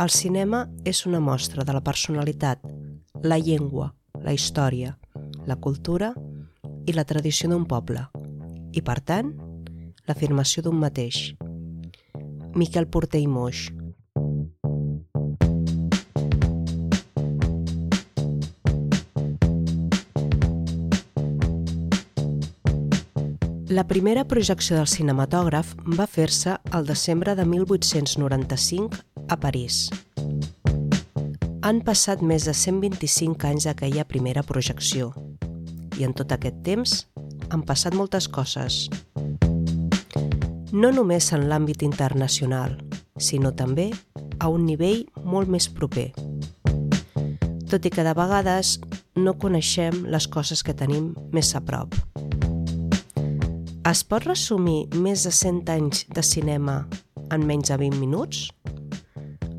El cinema és una mostra de la personalitat, la llengua, la història, la cultura i la tradició d'un poble, i, per tant, l'afirmació d'un mateix. Miquel Porter i Moix, La primera projecció del cinematògraf va fer-se al desembre de 1895 a París. Han passat més de 125 anys d'aquella primera projecció i en tot aquest temps han passat moltes coses. No només en l'àmbit internacional, sinó també a un nivell molt més proper. Tot i que de vegades no coneixem les coses que tenim més a prop. Es pot resumir més de 100 anys de cinema en menys de 20 minuts?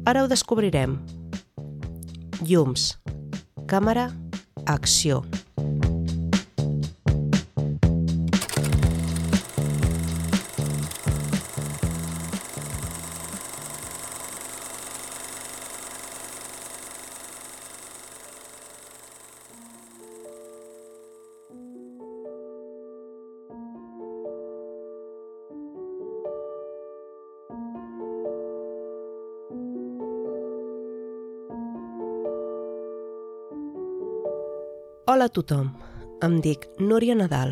Ara ho descobrirem. Llums, càmera, acció. Hola a tothom, em dic Núria Nadal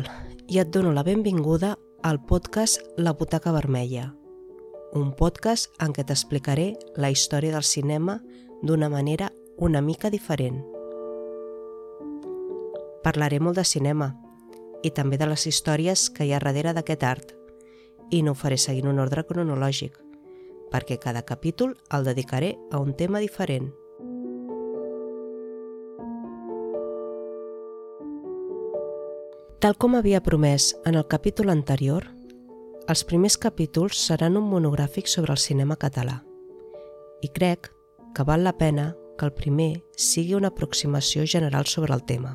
i et dono la benvinguda al podcast La Butaca Vermella, un podcast en què t'explicaré la història del cinema d'una manera una mica diferent. Parlaré molt de cinema i també de les històries que hi ha darrere d'aquest art i no ho faré seguint un ordre cronològic, perquè cada capítol el dedicaré a un tema diferent. Tal com havia promès en el capítol anterior, els primers capítols seran un monogràfic sobre el cinema català i crec que val la pena que el primer sigui una aproximació general sobre el tema.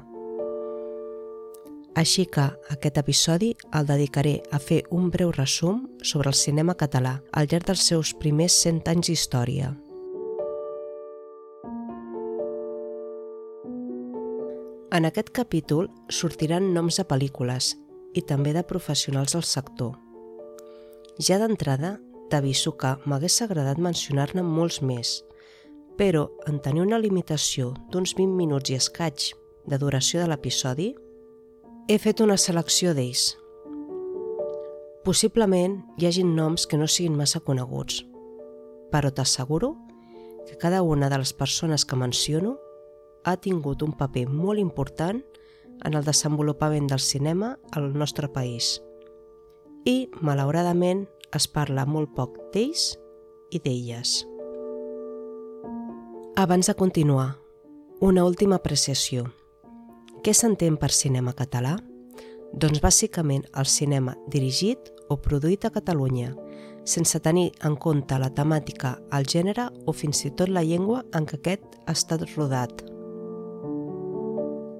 Així que aquest episodi el dedicaré a fer un breu resum sobre el cinema català al llarg dels seus primers 100 anys d'història. En aquest capítol sortiran noms de pel·lícules i també de professionals del sector. Ja d'entrada, t'aviso que m'hagués agradat mencionar-ne molts més, però en tenir una limitació d'uns 20 minuts i escaig de duració de l'episodi, he fet una selecció d'ells. Possiblement hi hagin noms que no siguin massa coneguts, però t'asseguro que cada una de les persones que menciono ha tingut un paper molt important en el desenvolupament del cinema al nostre país. I, malauradament, es parla molt poc d'ells i d'elles. Abans de continuar, una última apreciació. Què s'entén per cinema català? Doncs bàsicament el cinema dirigit o produït a Catalunya, sense tenir en compte la temàtica, el gènere o fins i tot la llengua en què aquest ha estat rodat.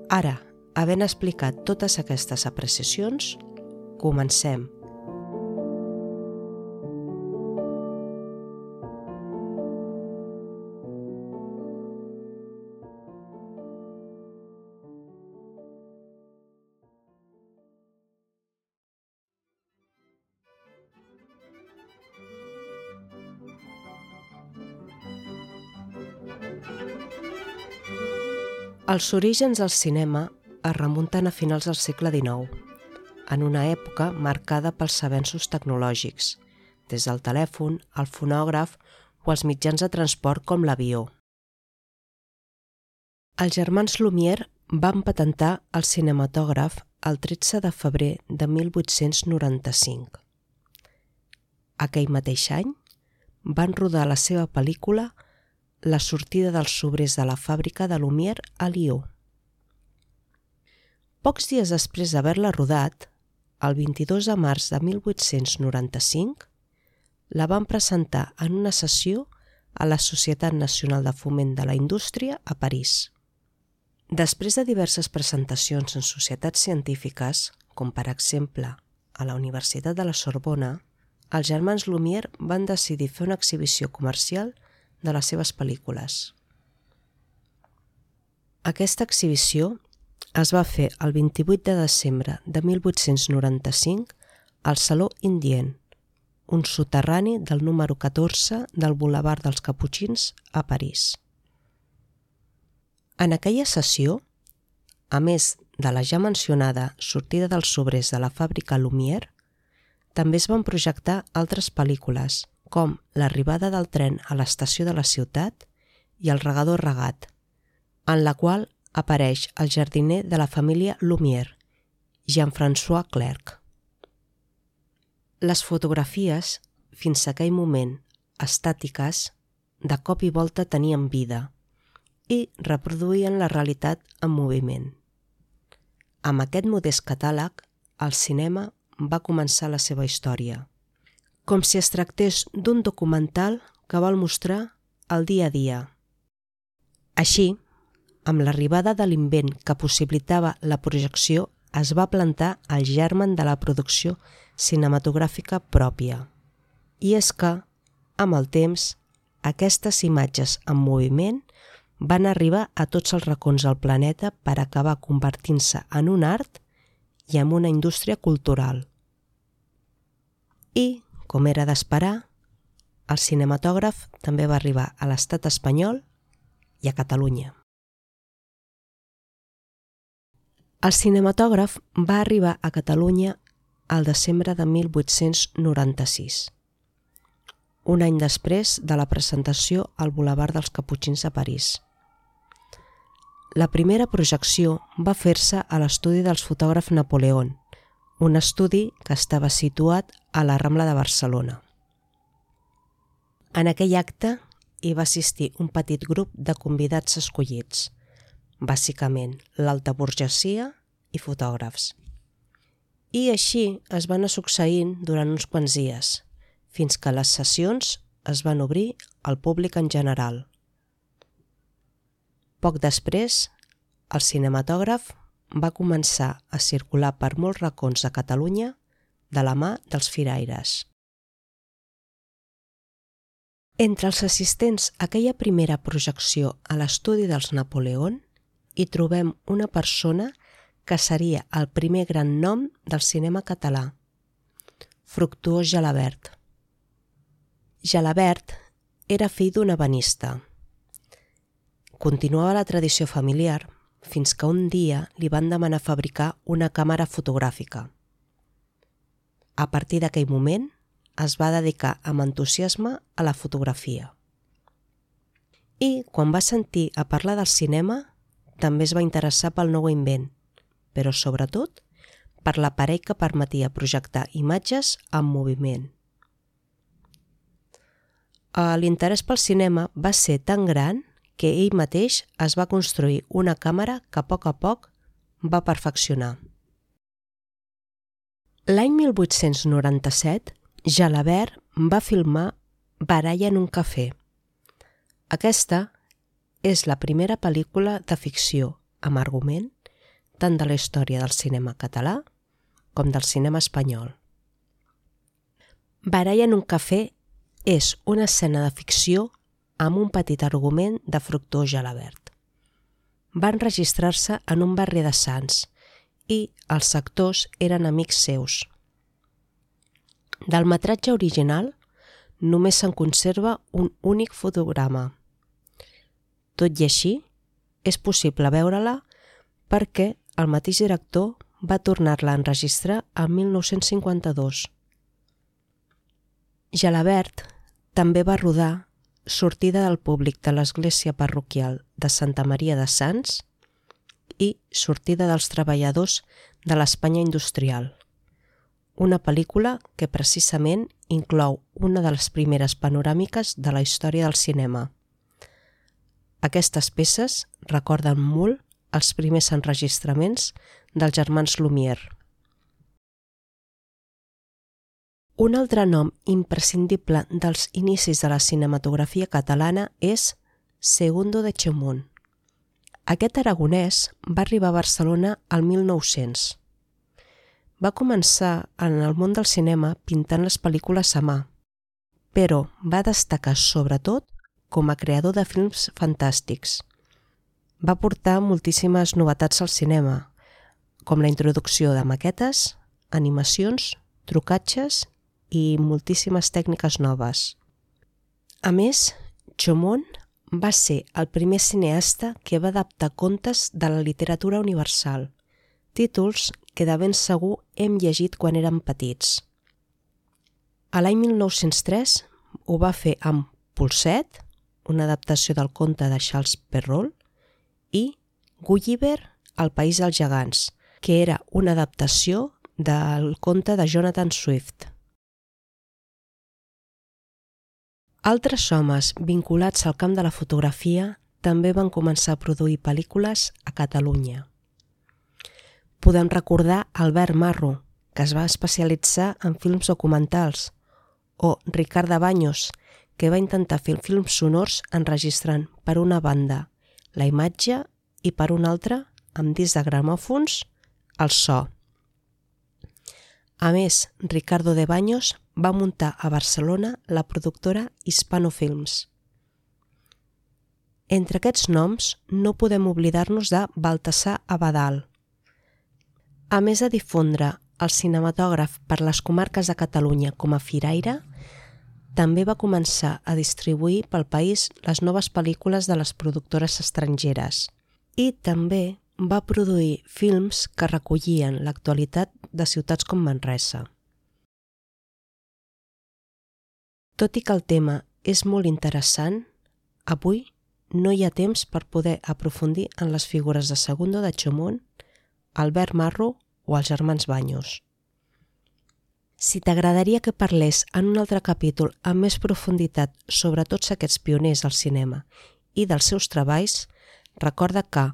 Ara, havent explicat totes aquestes apreciacions, comencem. Els orígens del cinema es remunten a finals del segle XIX, en una època marcada pels avenços tecnològics, des del telèfon, el fonògraf o els mitjans de transport com l'avió. Els germans Lumière van patentar el cinematògraf el 13 de febrer de 1895. Aquell mateix any van rodar la seva pel·lícula la sortida dels sobrers de la fàbrica de Lumière a Lió. Pocs dies després d'haver-la rodat, el 22 de març de 1895, la van presentar en una sessió a la Societat Nacional de Foment de la Indústria a París. Després de diverses presentacions en societats científiques, com per exemple a la Universitat de la Sorbona, els germans Lumière van decidir fer una exhibició comercial de les seves pel·lícules. Aquesta exhibició es va fer el 28 de desembre de 1895 al Saló Indien, un soterrani del número 14 del Boulevard dels Caputxins a París. En aquella sessió, a més de la ja mencionada sortida dels sobrers de la fàbrica Lumière, també es van projectar altres pel·lícules, com l'arribada del tren a l'estació de la ciutat i el regador regat, en la qual apareix el jardiner de la família Lumière, Jean-François Clerc. Les fotografies, fins a aquell moment estàtiques, de cop i volta tenien vida i reproduïen la realitat en moviment. Amb aquest modest catàleg, el cinema va començar la seva història, com si es tractés d'un documental que vol mostrar el dia a dia. Així, amb l'arribada de l'invent que possibilitava la projecció, es va plantar el germen de la producció cinematogràfica pròpia. I és que, amb el temps, aquestes imatges en moviment van arribar a tots els racons del planeta per acabar convertint-se en un art i en una indústria cultural. I, com era d'esperar, el cinematògraf també va arribar a l'estat espanyol i a Catalunya. El cinematògraf va arribar a Catalunya al desembre de 1896, un any després de la presentació al Boulevard dels Caputxins a París. La primera projecció va fer-se a l'estudi dels fotògrafs Napoleón, un estudi que estava situat a la Rambla de Barcelona. En aquell acte hi va assistir un petit grup de convidats escollits, bàsicament l'alta burgesia i fotògrafs. I així es van anar succeint durant uns quants dies, fins que les sessions es van obrir al públic en general. Poc després, el cinematògraf va començar a circular per molts racons de Catalunya de la mà dels firaires. Entre els assistents a aquella primera projecció a l'estudi dels Napoleón hi trobem una persona que seria el primer gran nom del cinema català, Fructuós Gelabert. Gelabert era fill d'un ebanista. Continuava la tradició familiar fins que un dia li van demanar fabricar una càmera fotogràfica. A partir d'aquell moment es va dedicar amb entusiasme a la fotografia. I, quan va sentir a parlar del cinema, també es va interessar pel nou invent, però sobretot per l'aparell que permetia projectar imatges en moviment. L'interès pel cinema va ser tan gran que ell mateix es va construir una càmera que a poc a poc va perfeccionar. L'any 1897, Jalabert va filmar Baralla en un cafè. Aquesta és la primera pel·lícula de ficció amb argument tant de la història del cinema català com del cinema espanyol. Baralla en un cafè és una escena de ficció amb un petit argument de Fructuós Gelabert. Va enregistrar-se en un barri de Sants i els actors eren amics seus. Del metratge original només se'n conserva un únic fotograma. Tot i així, és possible veure-la perquè el mateix director va tornar-la a enregistrar el 1952. Gelabert també va rodar Sortida del públic de l'església parroquial de Santa Maria de Sants i Sortida dels treballadors de l'Espanya industrial, una pel·lícula que precisament inclou una de les primeres panoràmiques de la història del cinema. Aquestes peces recorden molt els primers enregistraments dels germans Lumière. Un altre nom imprescindible dels inicis de la cinematografia catalana és Segundo de Chemunt. Aquest aragonès va arribar a Barcelona al 1900. Va començar en el món del cinema pintant les pel·lícules a mà, però va destacar sobretot com a creador de films fantàstics. Va portar moltíssimes novetats al cinema, com la introducció de maquetes, animacions, trucatges i moltíssimes tècniques noves. A més, Chomon va ser el primer cineasta que va adaptar contes de la literatura universal, títols que de ben segur hem llegit quan érem petits. A l'any 1903 ho va fer amb Pulset, una adaptació del conte de Charles Perrault, i Gulliver, El país dels gegants, que era una adaptació del conte de Jonathan Swift. Altres homes vinculats al camp de la fotografia també van començar a produir pel·lícules a Catalunya. Podem recordar Albert Marro, que es va especialitzar en films documentals, o Ricard de Baños, que va intentar fer films sonors enregistrant per una banda la imatge i per una altra, amb discs de gramòfons, el so. A més, Ricardo de Baños va muntar a Barcelona la productora Hispano Films. Entre aquests noms no podem oblidar-nos de Baltasar Abadal. A més de difondre el cinematògraf per les comarques de Catalunya com a firaire, també va començar a distribuir pel país les noves pel·lícules de les productores estrangeres i també va produir films que recollien l'actualitat de ciutats com Manresa. Tot i que el tema és molt interessant, avui no hi ha temps per poder aprofundir en les figures de Segundo de Chomón, Albert Marro o els germans Banyos. Si t'agradaria que parlés en un altre capítol amb més profunditat sobre tots aquests pioners del cinema i dels seus treballs, recorda que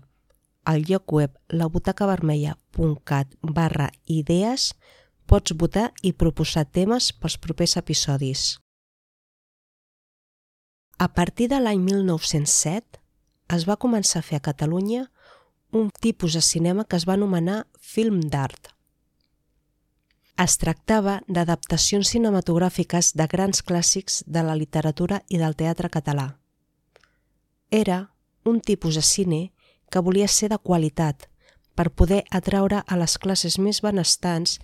al lloc web labutacavermella.cat barra idees pots votar i proposar temes pels propers episodis. A partir de l'any 1907 es va començar a fer a Catalunya un tipus de cinema que es va anomenar film d'art. Es tractava d'adaptacions cinematogràfiques de grans clàssics de la literatura i del teatre català. Era un tipus de cine que volia ser de qualitat per poder atraure a les classes més benestants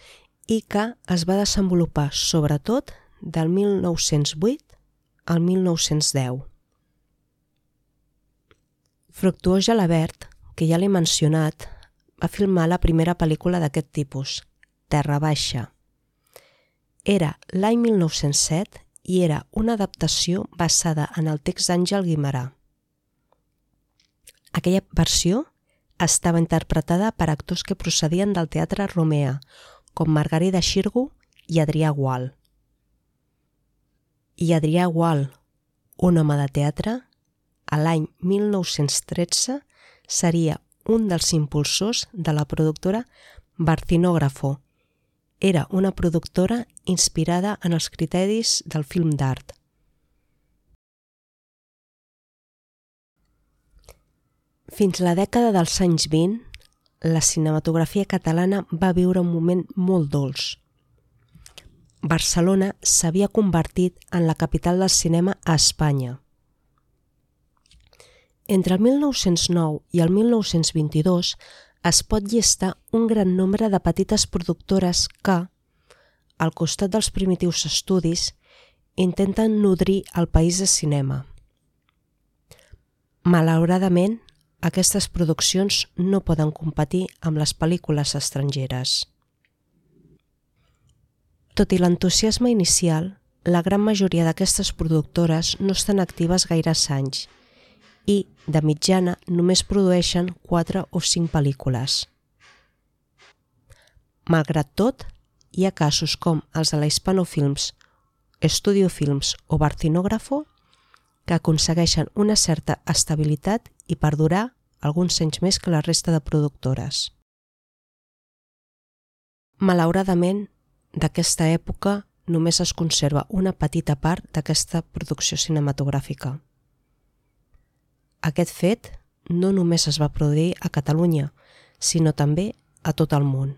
i que es va desenvolupar sobretot del 1908 al 1910. Fructuós Gelabert, que ja l'he mencionat, va filmar la primera pel·lícula d'aquest tipus, Terra Baixa. Era l'any 1907 i era una adaptació basada en el text d'Àngel Guimarà. Aquella versió estava interpretada per actors que procedien del teatre Romea, com Margarida Xirgu i Adrià Gual. I Adrià Gual, un home de teatre, a l'any 1913 seria un dels impulsors de la productora Barcinógrafo. Era una productora inspirada en els criteris del film d'art. Fins la dècada dels anys 20, la cinematografia catalana va viure un moment molt dolç. Barcelona s'havia convertit en la capital del cinema a Espanya. Entre el 1909 i el 1922 es pot llistar un gran nombre de petites productores que, al costat dels primitius estudis, intenten nodrir el país de cinema. Malauradament, aquestes produccions no poden competir amb les pel·lícules estrangeres. Tot i l'entusiasme inicial, la gran majoria d'aquestes productores no estan actives gaires anys i, de mitjana, només produeixen 4 o 5 pel·lícules. Malgrat tot, hi ha casos com els de la Hispano Films, Studio Films o Barcinógrafo que aconsegueixen una certa estabilitat i perdurar alguns anys més que la resta de productores. Malauradament, d'aquesta època només es conserva una petita part d'aquesta producció cinematogràfica. Aquest fet no només es va produir a Catalunya, sinó també a tot el món.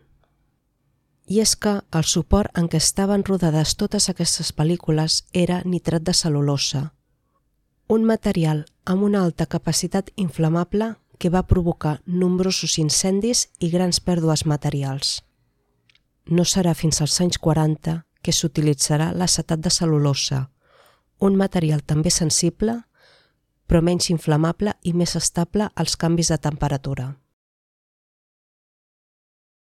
I és que el suport en què estaven rodades totes aquestes pel·lícules era nitrat de cel·lulosa, un material amb una alta capacitat inflamable que va provocar nombrosos incendis i grans pèrdues materials. No serà fins als anys 40 que s'utilitzarà l'acetat de cel·lulosa, un material també sensible, però menys inflamable i més estable als canvis de temperatura.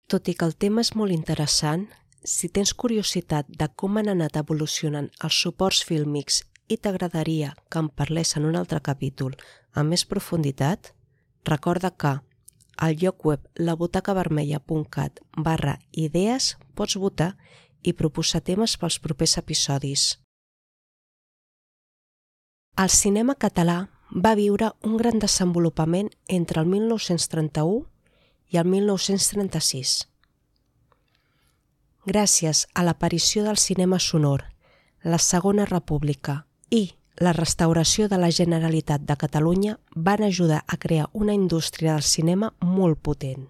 Tot i que el tema és molt interessant, si tens curiositat de com han anat evolucionant els suports fílmics i t'agradaria que en parlés en un altre capítol amb més profunditat, recorda que al lloc web labutacavermella.cat barra idees pots votar i proposar temes pels propers episodis. El cinema català va viure un gran desenvolupament entre el 1931 i el 1936. Gràcies a l'aparició del cinema sonor, la Segona República i la restauració de la Generalitat de Catalunya van ajudar a crear una indústria del cinema molt potent.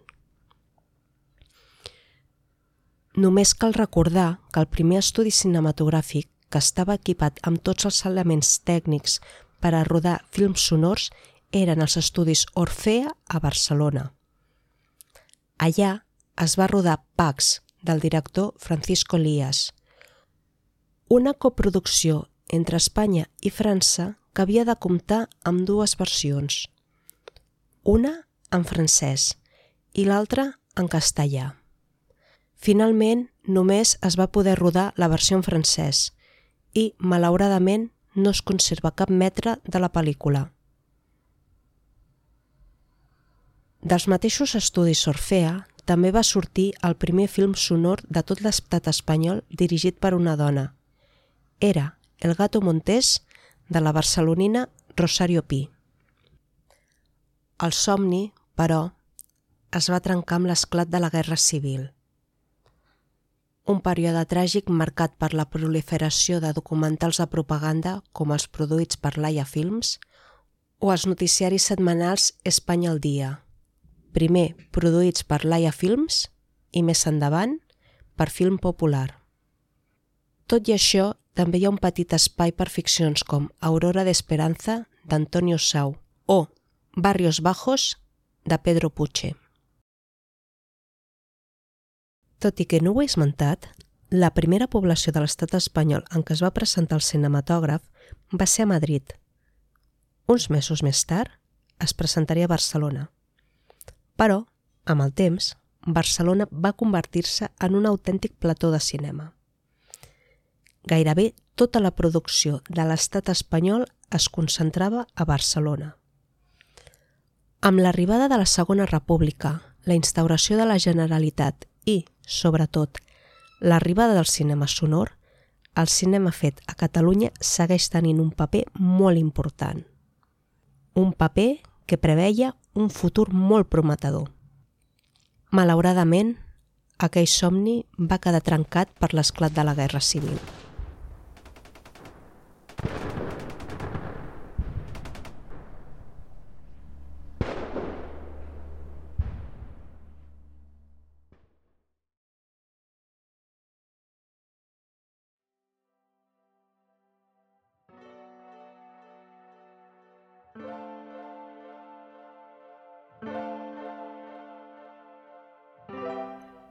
Només cal recordar que el primer estudi cinematogràfic que estava equipat amb tots els elements tècnics per a rodar films sonors eren els estudis Orfea a Barcelona. Allà es va rodar Pax, del director Francisco Lías, una coproducció entre Espanya i França que havia de comptar amb dues versions, una en francès i l'altra en castellà. Finalment, només es va poder rodar la versió en francès i, malauradament, no es conserva cap metre de la pel·lícula. Dels mateixos estudis Orfea també va sortir el primer film sonor de tot l'estat espanyol dirigit per una dona. Era El gato montés de la barcelonina Rosario Pi. El somni, però, es va trencar amb l'esclat de la Guerra Civil un període tràgic marcat per la proliferació de documentals de propaganda com els produïts per Laia Films o els noticiaris setmanals Espanya al dia, primer produïts per Laia Films i més endavant per Film Popular. Tot i això, també hi ha un petit espai per ficcions com Aurora d'Esperanza d'Antonio Sau o Barrios Bajos de Pedro Puche. Tot i que no ho he esmentat, la primera població de l'estat espanyol en què es va presentar el cinematògraf va ser a Madrid. Uns mesos més tard es presentaria a Barcelona. Però, amb el temps, Barcelona va convertir-se en un autèntic plató de cinema. Gairebé tota la producció de l'estat espanyol es concentrava a Barcelona. Amb l'arribada de la Segona República, la instauració de la Generalitat i, sobretot, l'arribada del cinema sonor, el cinema fet a Catalunya segueix tenint un paper molt important. Un paper que preveia un futur molt prometedor. Malauradament, aquell somni va quedar trencat per l'esclat de la Guerra Civil.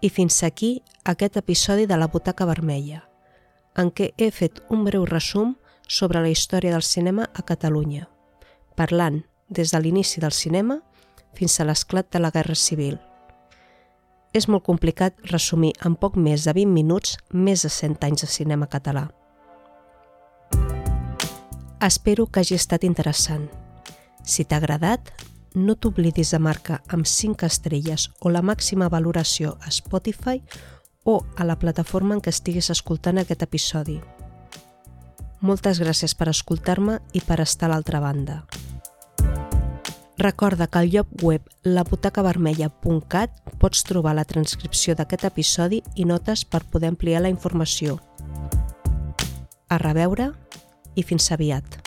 I fins aquí aquest episodi de la Butaca Vermella, en què he fet un breu resum sobre la història del cinema a Catalunya, parlant des de l'inici del cinema fins a l'esclat de la Guerra Civil. És molt complicat resumir en poc més de 20 minuts més de 100 anys de cinema català. Espero que hagi estat interessant. Si t'ha agradat, no t'oblidis de marcar amb 5 estrelles o la màxima valoració a Spotify o a la plataforma en què estiguis escoltant aquest episodi. Moltes gràcies per escoltar-me i per estar a l'altra banda. Recorda que al lloc web labutacavermella.cat pots trobar la transcripció d'aquest episodi i notes per poder ampliar la informació. A reveure i fins aviat.